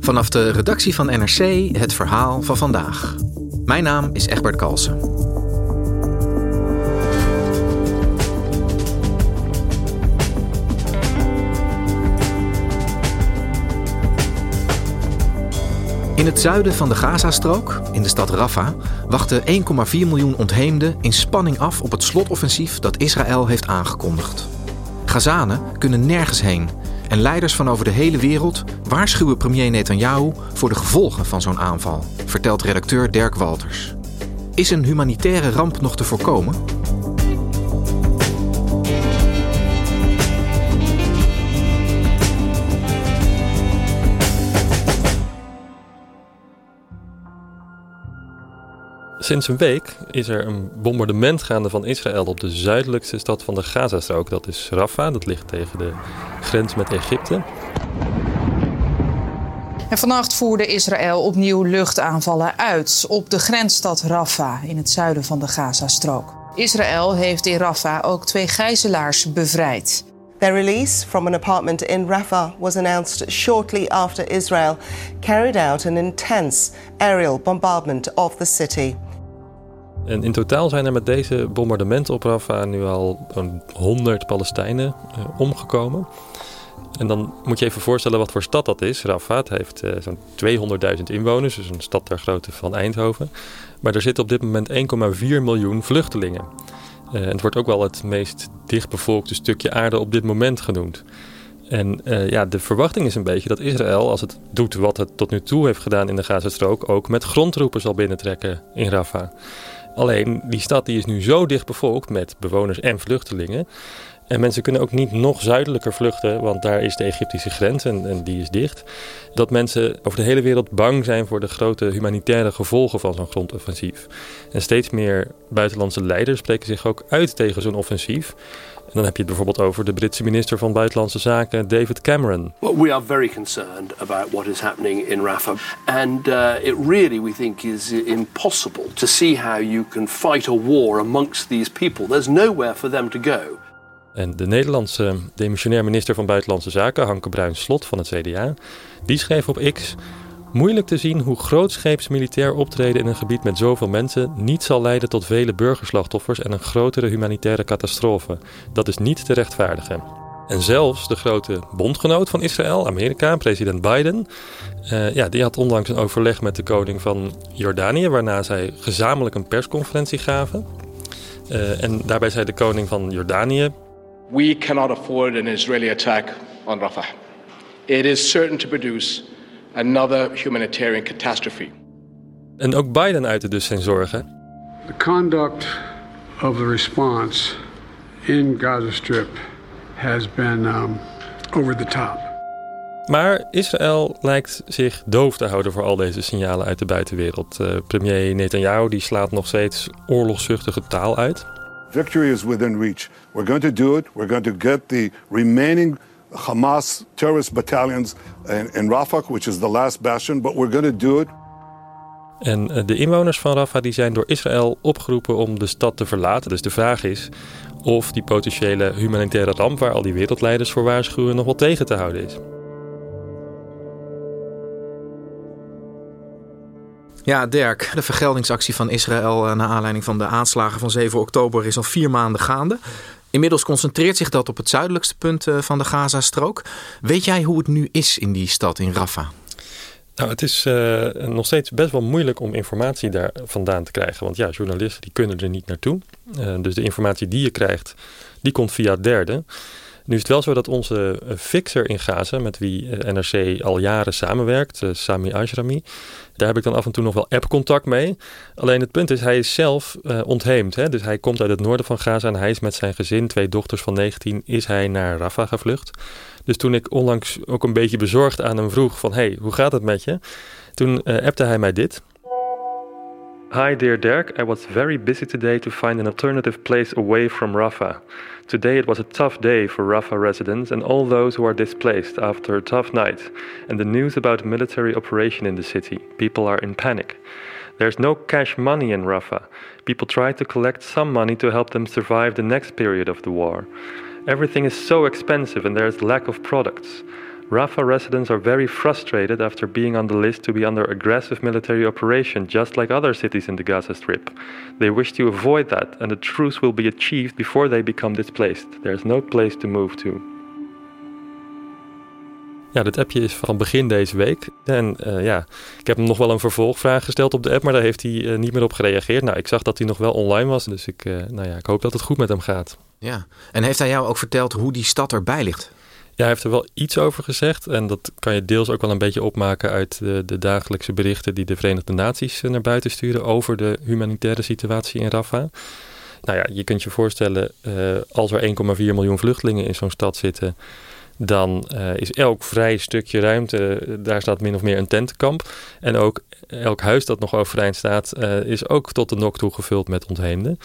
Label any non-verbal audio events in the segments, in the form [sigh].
Vanaf de redactie van NRC het verhaal van vandaag. Mijn naam is Egbert Kalsen. In het zuiden van de Gazastrook, in de stad Rafah, wachten 1,4 miljoen ontheemden in spanning af op het slotoffensief dat Israël heeft aangekondigd. Gazanen kunnen nergens heen en leiders van over de hele wereld waarschuwen premier Netanyahu voor de gevolgen van zo'n aanval, vertelt redacteur Dirk Walters. Is een humanitaire ramp nog te voorkomen? Sinds een week is er een bombardement gaande van Israël op de zuidelijkste stad van de Gazastrook. Dat is Rafah, dat ligt tegen de grens met Egypte. En vannacht voerde Israël opnieuw luchtaanvallen uit op de grensstad Rafah in het zuiden van de Gazastrook. Israël heeft in Rafah ook twee gijzelaars bevrijd. Their release from an apartment in Rafah was announced shortly after Israel carried out an intense aerial bombardment of the city. En in totaal zijn er met deze bombardementen op Rafah nu al een 100 Palestijnen uh, omgekomen. En dan moet je even voorstellen wat voor stad dat is. Rafah heeft uh, zo'n 200.000 inwoners, dus een stad ter grootte van Eindhoven. Maar er zitten op dit moment 1,4 miljoen vluchtelingen. Uh, het wordt ook wel het meest dichtbevolkte stukje aarde op dit moment genoemd. En ja, de verwachting is een beetje dat Israël, als het doet wat het tot nu toe heeft gedaan in de Gazastrook, ook met grondroepen zal binnentrekken in Rafah. Alleen die stad die is nu zo dicht bevolkt met bewoners en vluchtelingen. En mensen kunnen ook niet nog zuidelijker vluchten, want daar is de Egyptische grens en, en, die is dicht. Dat mensen over de hele wereld bang zijn voor de grote humanitaire gevolgen van zo'n grondoffensief. En steeds meer buitenlandse leiders spreken zich ook uit tegen zo'n offensief. Dan heb je het bijvoorbeeld over de Britse minister van Buitenlandse Zaken, David Cameron. Well, we are very concerned about what is happening in Rafah. And uh, it really, we think, is impossible to see how you can fight a war amongst these people. There's nowhere for them to go. En de Nederlandse demissionair minister van Buitenlandse Zaken, Hanke Bruins-Slot van het CDA, die schreef op X... Moeilijk te zien hoe grootscheeps militair optreden in een gebied met zoveel mensen niet zal leiden tot vele burgerslachtoffers en een grotere humanitaire catastrofe. Dat is niet te rechtvaardigen. En zelfs de grote bondgenoot van Israël, Amerika, president Biden, uh, ja, die had onlangs een overleg met de koning van Jordanië, waarna zij gezamenlijk een persconferentie gaven. Uh, en daarbij zei de koning van Jordanië: We cannot afford an Israeli attack on Rafah. It is certain to produce another humanitarian catastrophe. En ook Biden uitte dus zijn zorgen. The conduct of the response in Gaza Strip has been um, over the top. Maar Israël lijkt zich doof te houden voor al deze signalen uit de buitenwereld. Uh, premier Netanyahu die slaat nog steeds oorlogszuchtige taal uit. Victory is within reach. We're going to do it. We're going to get the remaining Hamas terrorist battalions in, in Rafah, which is the last bastion, but we're going to do it. En de inwoners van Rafah die zijn door Israël opgeroepen om de stad te verlaten. Dus de vraag is of die potentiële humanitaire ramp waar al die wereldleiders voor waarschuwen nog wel tegen te houden is. Ja, Dirk, de vergeldingsactie van Israël naar aanleiding van de aanslagen van 7 oktober is al vier maanden gaande. Inmiddels concentreert zich dat op het zuidelijkste punt van de Gazastrook. Weet jij hoe het nu is in die stad, in Rafah? Nou, het is uh, nog steeds best wel moeilijk om informatie daar vandaan te krijgen. Want ja, journalisten die kunnen er niet naartoe. Uh, dus de informatie die je krijgt, die komt via derden. Nu is het wel zo dat onze eh, fixer in Gaza, met wie NRC al jaren samenwerkt, Sami Ajrami, daar heb ik dan af en toe nog wel app-contact mee. Alleen het punt is, hij is zelf ontheemd. Hè? Dus hij komt uit het noorden van Gaza en hij is met zijn gezin, twee dochters van 19, is hij naar Rafah gevlucht. Dus toen ik onlangs ook een beetje bezorgd aan hem vroeg van... hey, hoe gaat het met je? Toen appte hij mij dit. Hi dear Dirk, I was very busy today to find an alternative place away from Rafah. Today it was a tough day for Rafah residents and all those who are displaced after a tough night. And the news about military operation in the city. People are in panic. There's no cash money in Rafah. People try to collect some money to help them survive the next period of the war. Everything is so expensive and there's lack of products. Rafah residents are very frustrated after being on the list to be under aggressive military operation, just like other cities in the Gaza Strip. They wish to avoid that, and a truce will be achieved before they become displaced. There is no place to move to. Ja, dit appje is van begin deze week. En uh, ja, ik heb hem nog wel een vervolgvraag gesteld op de app, maar daar heeft hij uh, niet meer op gereageerd. Nou, ik zag dat hij nog wel online was, dus ik, uh, nou ja, ik hoop dat het goed met hem gaat. Ja, en heeft hij jou ook verteld hoe die stad erbij ligt? Ja, hij heeft er wel iets over gezegd. En dat kan je deels ook wel een beetje opmaken uit de, de dagelijkse berichten die de Verenigde Naties naar buiten sturen over de humanitaire situatie in Rafah. Nou ja, je kunt je voorstellen, uh, als er 1,4 miljoen vluchtelingen in zo'n stad zitten, dan uh, is elk vrij stukje ruimte, daar staat min of meer een tentenkamp. En ook elk huis dat nog overeind staat, is ook tot de nok toe gevuld met ontheemden.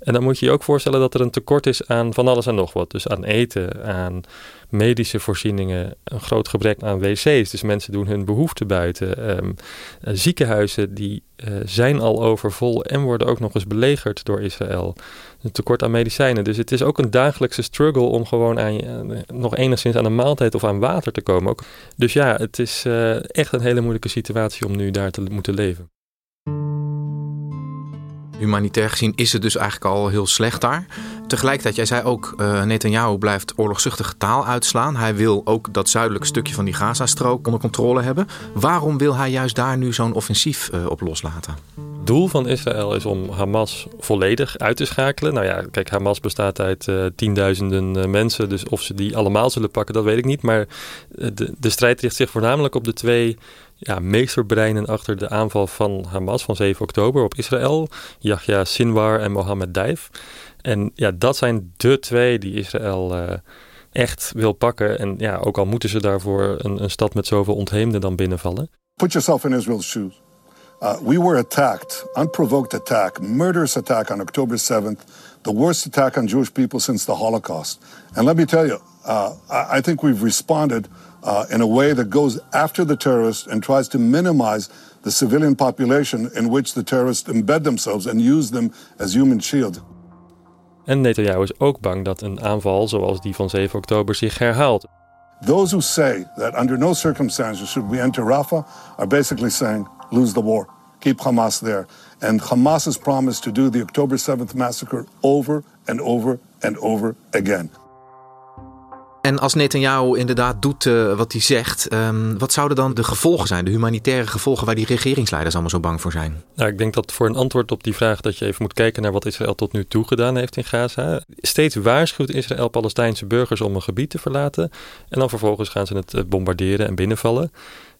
En dan moet je je ook voorstellen dat er een tekort is aan van alles en nog wat. Dus aan eten, aan medische voorzieningen, een groot gebrek aan wc's. Dus mensen doen hun behoeften buiten. Um, ziekenhuizen die uh, zijn al overvol en worden ook nog eens belegerd door Israël. Een tekort aan medicijnen. Dus het is ook een dagelijkse struggle om gewoon aan, uh, nog enigszins aan een maaltijd of aan water te komen. Ook. Dus ja, het is echt een hele moeilijke situatie om nu daar te moeten leven. Humanitair gezien is het dus eigenlijk al heel slecht daar. Tegelijkertijd, jij zei ook, uh, Netanyahu blijft oorlogzuchtige taal uitslaan. Hij wil ook dat zuidelijke stukje van die Gazastrook onder controle hebben. Waarom wil hij juist daar nu zo'n offensief uh, op loslaten? Doel van Israël is om Hamas volledig uit te schakelen. Nou ja, kijk, Hamas bestaat uit uh, tienduizenden mensen. Dus of ze die allemaal zullen pakken, dat weet ik niet. Maar de, de strijd richt zich voornamelijk op de twee ja, meesterbreinen achter de aanval van Hamas van 7 oktober op Israël. Yahya Sinwar en Mohammed Daif. En ja, dat zijn de twee die Israël uh, echt wil pakken. En ja, ook al moeten ze daarvoor een, een stad met zoveel ontheemden dan binnenvallen. Put yourself in Israel's shoes. Uh, we were attacked, unprovoked attack, murderous attack on October 7th, the worst attack on Jewish people since the Holocaust. And let me tell you, uh, I think we've responded uh, in a way that goes after the terrorists and tries to minimize the civilian population in which the terrorists embed themselves and use them as human shield. En Netanyahu is ook bang dat een aanval zoals die van 7 oktober zich herhaalt. Those who say that under no circumstances should we enter Rafah are basically saying lose the war, keep Hamas there. And Hamas has promised to do the October 7th massacre over and over and over again. En als Netanyahu inderdaad doet uh, wat hij zegt, um, wat zouden dan de gevolgen zijn, de humanitaire gevolgen waar die regeringsleiders allemaal zo bang voor zijn? Nou, ik denk dat voor een antwoord op die vraag dat je even moet kijken naar wat Israël tot nu toe gedaan heeft in Gaza. Steeds waarschuwt Israël Palestijnse burgers om een gebied te verlaten en dan vervolgens gaan ze het bombarderen en binnenvallen.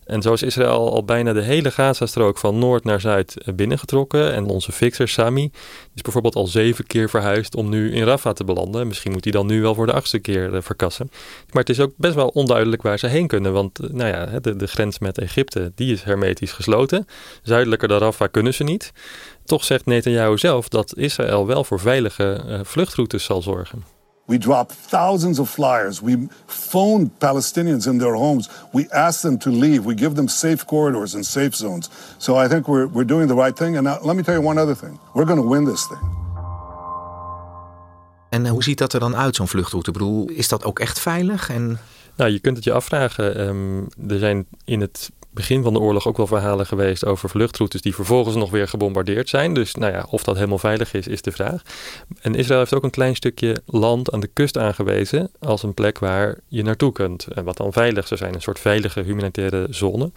En zo is Israël al bijna de hele Gazastrook van noord naar zuid eh, binnengetrokken. En onze fixer Sami is bijvoorbeeld al zeven keer verhuisd om nu in Rafah te belanden. Misschien moet hij dan nu wel voor de achtste keer eh, verkassen. Maar het is ook best wel onduidelijk waar ze heen kunnen. Want eh, nou ja, de, de grens met Egypte die is hermetisch gesloten. Zuidelijker dan Rafah kunnen ze niet. Toch zegt Netanyahu zelf dat Israël wel voor veilige vluchtroutes zal zorgen. We dropped thousands of flyers. We phoned Palestinians in their homes. We asked them to leave. We give them safe corridors and safe zones. So I think we're, we're doing the right thing. And now, let me tell you one other thing. We're going to win this thing. En hoe ziet dat er dan uit, zo'n vluchtroute? Ik bedoel, is dat ook echt veilig? En... Nou, je kunt het je afvragen. Um, er zijn in het begin van de oorlog ook wel verhalen geweest over vluchtroutes die vervolgens nog weer gebombardeerd zijn. Dus nou ja, of dat helemaal veilig is, is de vraag. En Israël heeft ook een klein stukje land aan de kust aangewezen als een plek waar je naartoe kunt. En wat dan veilig zou zijn, een soort veilige humanitaire zone.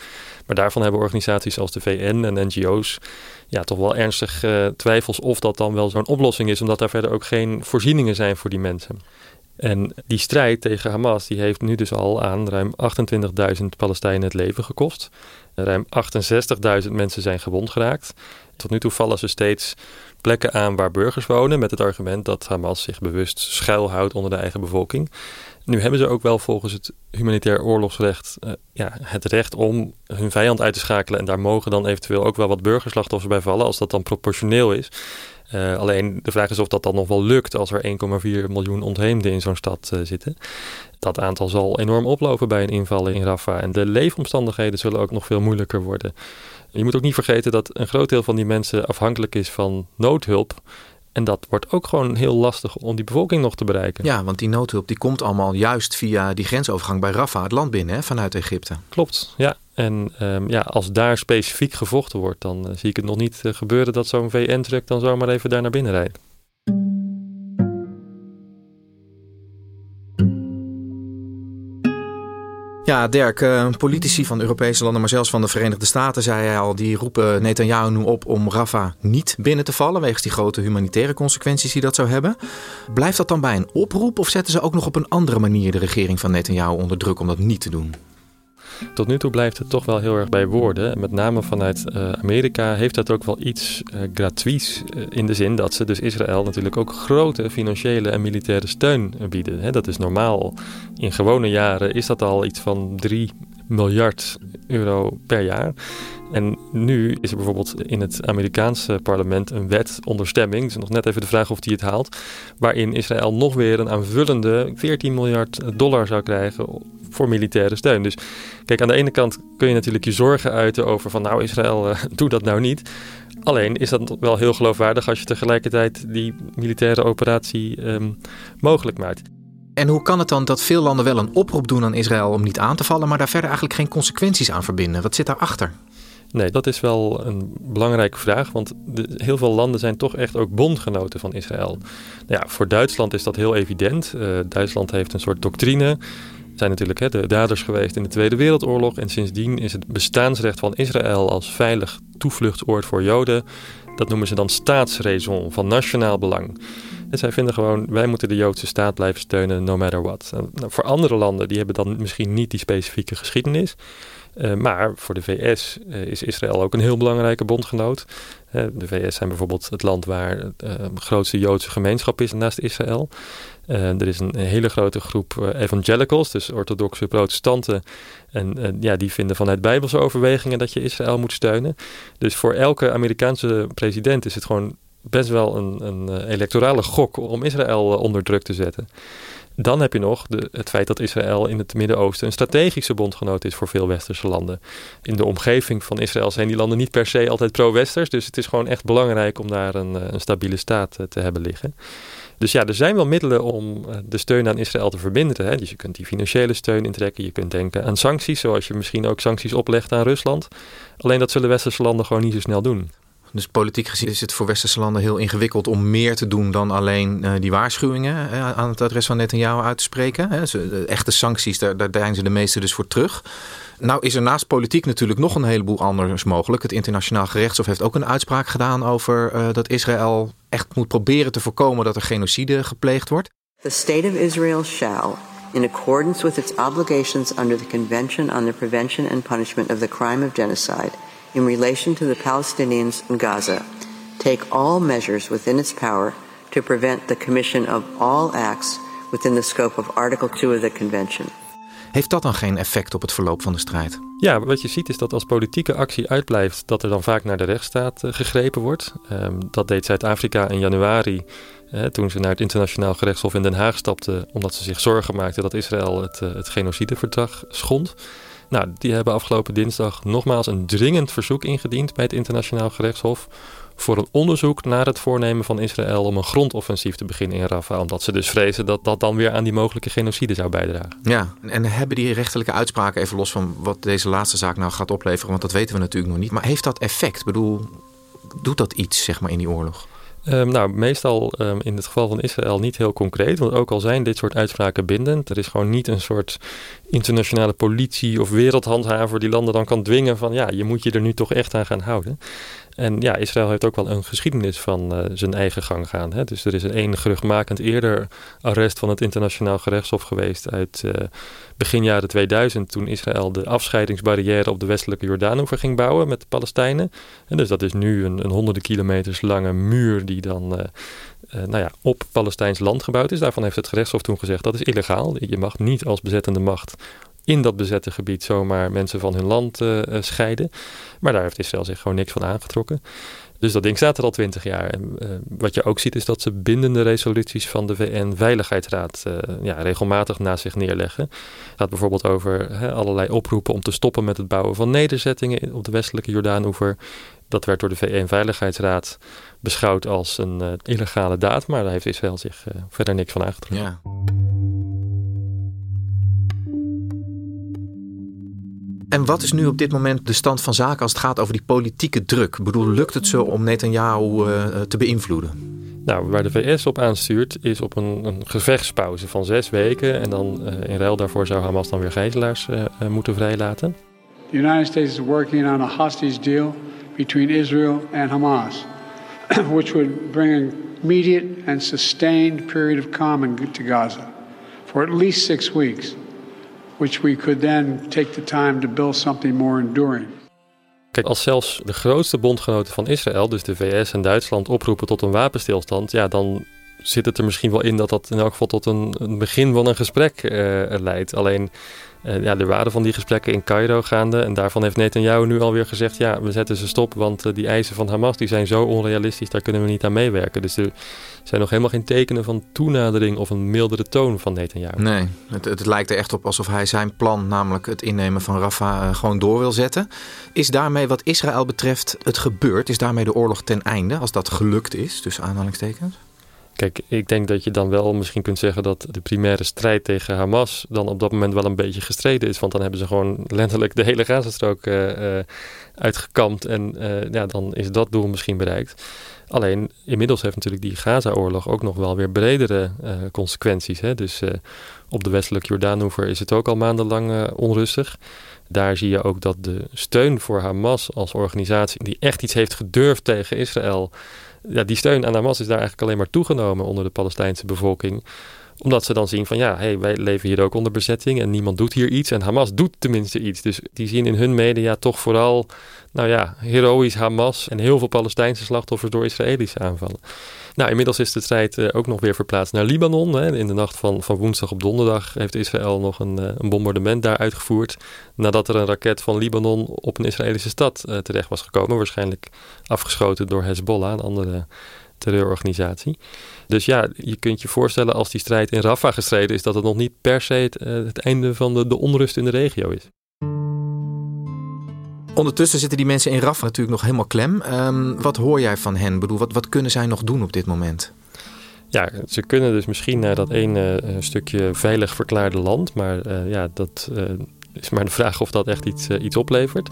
Maar daarvan hebben organisaties als de VN en NGO's ja, toch wel ernstig uh, twijfels of dat dan wel zo'n oplossing is, omdat daar verder ook geen voorzieningen zijn voor die mensen. En die strijd tegen Hamas die heeft nu dus al aan ruim 28.000 Palestijnen het leven gekost. Ruim 68.000 mensen zijn gewond geraakt. Tot nu toe vallen ze steeds plekken aan waar burgers wonen met het argument dat Hamas zich bewust schuilhoudt onder de eigen bevolking. Nu hebben ze ook wel volgens het humanitair oorlogsrecht uh, ja, het recht om hun vijand uit te schakelen. En daar mogen dan eventueel ook wel wat burgerslachtoffers bij vallen, als dat dan proportioneel is. Uh, alleen de vraag is of dat dan nog wel lukt als er 1,4 miljoen ontheemden in zo'n stad uh, zitten. Dat aantal zal enorm oplopen bij een inval in Rafah. En de leefomstandigheden zullen ook nog veel moeilijker worden. Je moet ook niet vergeten dat een groot deel van die mensen afhankelijk is van noodhulp. En dat wordt ook gewoon heel lastig om die bevolking nog te bereiken. Ja, want die noodhulp die komt allemaal juist via die grensovergang bij Rafah, het land binnen, hè, vanuit Egypte. Klopt, ja. En um, ja, als daar specifiek gevochten wordt, dan uh, zie ik het nog niet uh, gebeuren dat zo'n VN-truck dan zomaar even daar naar binnen rijdt. Ja, Dirk, uh, politici van Europese landen, maar zelfs van de Verenigde Staten, zei hij al, die roepen Netanyahu nu op om Rafah niet binnen te vallen, wegens die grote humanitaire consequenties die dat zou hebben. Blijft dat dan bij een oproep of zetten ze ook nog op een andere manier de regering van Netanyahu onder druk om dat niet te doen? Tot nu toe blijft het toch wel heel erg bij woorden. Met name vanuit uh, Amerika heeft dat ook wel iets uh, gratuits. Uh, in de zin dat ze dus Israël natuurlijk ook grote financiële en militaire steun bieden. Dat is normaal. In gewone jaren is dat al iets van 3 miljard euro per jaar. En nu is er bijvoorbeeld in het Amerikaanse parlement een wet onder stemming. Is nog net even de vraag of die het haalt. Waarin Israël nog weer een aanvullende 14 miljard dollar zou krijgen voor militaire steun. Dus kijk, aan de ene kant kun je natuurlijk je zorgen uiten over van nou Israël, uh, [laughs] doe dat nou niet. Alleen is dat wel heel geloofwaardig als je tegelijkertijd die militaire operatie um, mogelijk maakt. En hoe kan het dan dat veel landen wel een oproep doen aan Israël om niet aan te vallen, maar daar verder eigenlijk geen consequenties aan verbinden? Wat zit daarachter? Nee, dat is wel een belangrijke vraag, want de, heel veel landen zijn toch echt ook bondgenoten van Israël. Nou ja, voor Duitsland is dat heel evident. Uh, Duitsland heeft een soort doctrine zijn natuurlijk de daders geweest in de Tweede Wereldoorlog. En sindsdien is het bestaansrecht van Israël als veilig toevluchtsoord voor Joden. Dat noemen ze dan staatsraison van nationaal belang. En zij vinden gewoon, wij moeten de Joodse staat blijven steunen, no matter what. En, nou, voor andere landen, die hebben dan misschien niet die specifieke geschiedenis. Uh, maar voor de VS uh, is Israël ook een heel belangrijke bondgenoot. Uh, de VS zijn bijvoorbeeld het land waar de grootste Joodse gemeenschap is naast Israël. er is een, een, hele grote groep evangelicals, dus orthodoxe protestanten. En ja, die vinden vanuit bijbelse overwegingen dat je Israël moet steunen. Dus voor elke Amerikaanse president is het gewoon best wel een, een electorale gok om Israël onder druk te zetten. Dan heb je nog de, het feit dat Israël in het Midden-Oosten een strategische bondgenoot is voor veel westerse landen. In de omgeving van Israël zijn die landen niet per se altijd pro-westers. Dus het is gewoon echt belangrijk om daar een, eh, een stabiele staat eh, te hebben liggen. Dus ja, er zijn wel middelen om eh, de steun aan Israël te verminderen. Hè? Dus je kunt die financiële steun intrekken. Je kunt denken aan sancties, zoals je misschien ook sancties oplegt aan Rusland. Alleen dat zullen westerse landen gewoon niet zo snel doen. Dus politiek gezien is het voor westerse landen heel ingewikkeld om meer te doen dan alleen uh, die waarschuwingen uh, aan het adres van Netanyahu uit te spreken. Hè. echte sancties, daar, daar deinzen de meeste dus voor terug. Nou is er naast politiek natuurlijk nog een heleboel anders mogelijk. Het internationaal gerechtshof heeft ook een uitspraak gedaan over uh, dat Israël echt moet proberen te voorkomen dat er genocide gepleegd wordt. The state of Israel shall, in accordance with its obligations under the Convention on the Prevention and Punishment of the Crime of Genocide in relation to the Palestinians in Gaza, take all measures within its power to prevent the commission of all acts within the scope of Article 2 of the Convention. Heeft dat dan geen effect op het verloop van de strijd? Ja, wat je ziet is dat als politieke actie uitblijft, dat er dan vaak naar de rechtsstaat uh, gegrepen wordt. Um, dat deed Zuid-Afrika in januari, uh, toen ze naar het internationaal gerechtshof in Den Haag stapten, omdat ze zich zorgen maakten dat Israël het, uh, het genocideverdrag schond. Nou, die hebben afgelopen dinsdag nogmaals een dringend verzoek ingediend bij het internationaal gerechtshof voor een onderzoek naar het voornemen van Israël om een grondoffensief te beginnen in Rafah. Omdat ze dus vrezen dat dat dan weer aan die mogelijke genocide zou bijdragen. Ja, en hebben die rechterlijke uitspraken, even los van wat deze laatste zaak nou gaat opleveren, want dat weten we natuurlijk nog niet. Maar heeft dat effect? Ik bedoel, doet dat iets zeg maar in die oorlog? Um, nou, meestal um, in het geval van Israël niet heel concreet. Want ook al zijn dit soort uitspraken bindend, er is gewoon niet een soort internationale politie of wereldhandhaver die landen dan kan dwingen van ja, je moet je er nu toch echt aan gaan houden. En ja, Israël heeft ook wel een geschiedenis van uh, zijn eigen gang gaan. Hè? Dus er is een één geruchtmakend eerder arrest van het internationaal gerechtshof geweest uit uh, begin jaren 2000, toen Israël de afscheidingsbarrière op de westelijke Jordaanoever ging bouwen met de Palestijnen. En dus dat is nu een, een honderden kilometers lange muur die dan uh, nou ja, op Palestijns land gebouwd is. Daarvan heeft het gerechtshof toen gezegd dat is illegaal. Je mag niet als bezettende macht in dat bezette gebied zomaar mensen van hun land uh, scheiden. Maar daar heeft Israël zich gewoon niks van aangetrokken. Dus dat ding staat er al twintig jaar. En uh, wat je ook ziet is dat ze bindende resoluties van de VN-veiligheidsraad ja, regelmatig naast zich neerleggen. Het gaat bijvoorbeeld over allerlei oproepen om te stoppen met het bouwen van nederzettingen op de westelijke Jordaanoever. Dat werd door de VN-veiligheidsraad beschouwd als een illegale daad, maar daar heeft Israël zich verder niks van aangetrokken. Ja. En wat is nu op dit moment de stand van zaken als het gaat over die politieke druk? Ik bedoel, lukt het zo om Netanyahu uh, te beïnvloeden? Nou, waar de VS op aanstuurt is op een, een gevechtspauze van zes weken. En dan uh, in ruil daarvoor zou Hamas dan weer gijzelaars uh, moeten vrijlaten. The United States is working on a hostage deal between Israel and Hamas, [clears throat] which would bring an immediate and sustained period of calm to Gaza for at least six weeks which we could then take the time to build something more enduring. Kijk, als zelfs de grootste bondgenoten van Israël, dus de VS en Duitsland, oproepen tot een wapenstilstand, ja, dan zit het er misschien wel in dat dat in elk geval tot een, een begin van een gesprek uh, leidt. Alleen, uh, ja, er waren van die gesprekken in Cairo gaande en daarvan heeft Netanyahu nu alweer gezegd, ja, we zetten ze stop, want uh, die eisen van Hamas die zijn zo onrealistisch, daar kunnen we niet aan meewerken. Dus er zijn nog helemaal geen tekenen van toenadering of een mildere toon van Netanyahu. Nee, het, het lijkt er echt op alsof hij zijn plan, namelijk het innemen van Rafah, gewoon door wil zetten. Is daarmee wat Israël betreft het gebeurd? Is daarmee de oorlog ten einde, als dat gelukt is, tussen aanhalingstekens? Kijk, ik denk dat je dan wel misschien kunt zeggen dat de primaire strijd tegen Hamas dan op dat moment wel een beetje gestreden is. Want dan hebben ze gewoon letterlijk de hele Gazastrook uh, uitgekampt en uh, ja, dan is dat doel misschien bereikt. Alleen inmiddels heeft natuurlijk die Gaza-oorlog ook nog wel weer bredere consequenties. Hè? Dus op de westelijke Jordaanoever is het ook al maandenlang onrustig. Daar zie je ook dat de steun voor Hamas als organisatie die echt iets heeft gedurfd tegen Israël ja, die steun aan Hamas is daar eigenlijk alleen maar toegenomen onder de Palestijnse bevolking omdat ze dan zien van ja, hey, wij leven hier ook onder bezetting en niemand doet hier iets. En Hamas doet tenminste iets. Dus die zien in hun media toch vooral, nou ja, heroïs Hamas en heel veel Palestijnse slachtoffers door Israëlische aanvallen. Nou, inmiddels is de strijd uh, ook nog weer verplaatst naar Libanon. Hè. In de nacht van, van woensdag op donderdag heeft Israël nog een, uh, een bombardement daar uitgevoerd. Nadat er een raket van Libanon op een Israëlische stad uh, terecht was gekomen. Waarschijnlijk afgeschoten door Hezbollah, een andere terreurorganisatie. Dus ja, je kunt je voorstellen als die strijd in Rafah gestreden is, dat het nog niet per se het, het einde van de, de onrust in de regio is. Ondertussen zitten die mensen in Rafah natuurlijk nog helemaal klem. Um, wat hoor jij van hen? Bedoel, wat, wat kunnen zij nog doen op dit moment? Ja, ze kunnen dus misschien naar dat ene uh, stukje veilig verklaarde land. Maar uh, ja, dat is maar de vraag of dat echt iets, iets oplevert.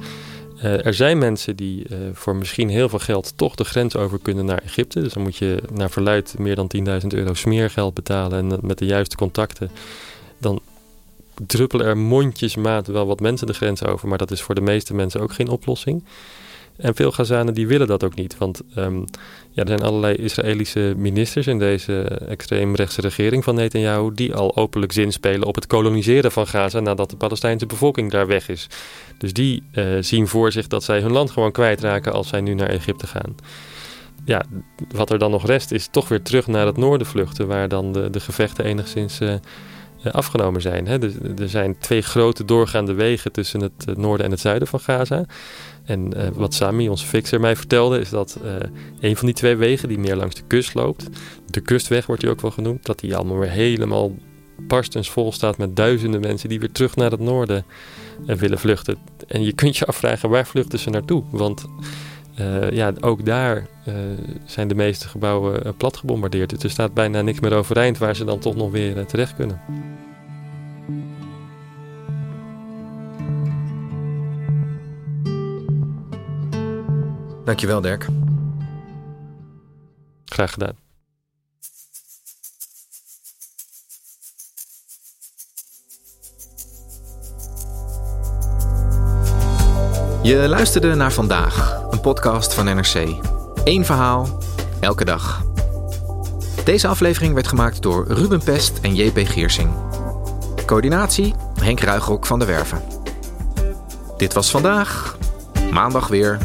Er zijn mensen die voor misschien heel veel geld toch de grens over kunnen naar Egypte. Dus dan moet je naar verluid meer dan 10.000 euro smeergeld betalen. En met de juiste contacten, dan druppelen er mondjesmaat wel wat mensen de grens over. Maar dat is voor de meeste mensen ook geen oplossing. En veel Gazanen die willen dat ook niet. Want um, ja, er zijn allerlei Israëlische ministers in deze extreemrechtse regering van Netanyahu... die al openlijk zinspelen op het koloniseren van Gaza... nadat de Palestijnse bevolking daar weg is. Dus die uh, zien voor zich dat zij hun land gewoon kwijtraken als zij nu naar Egypte gaan. Ja, wat er dan nog rest is toch weer terug naar het noorden vluchten... waar dan de, de gevechten enigszins... Uh, afgenomen zijn. Hè. Er, er, zijn twee grote doorgaande wegen tussen het noorden en het zuiden van Gaza. En wat Sami, onze fixer, mij vertelde, is dat een van die twee wegen die meer langs de kust loopt, de kustweg wordt die ook wel genoemd, dat die allemaal weer helemaal barstens vol staat met duizenden mensen die weer terug naar het noorden willen vluchten. En je kunt je afvragen, waar vluchten ze naartoe? Want uh, ja, ook daar uh, zijn de meeste gebouwen uh, plat gebombardeerd. Dus er staat bijna niks meer overeind waar ze dan toch nog weer terecht kunnen. Dankjewel, Dirk. Graag gedaan. Je luisterde naar vandaag, een podcast van NRC. Eén verhaal, elke dag. Deze aflevering werd gemaakt door Ruben Pest en JP Geersing. Coördinatie Henk Ruigrok van de Werven. Dit was vandaag, maandag weer.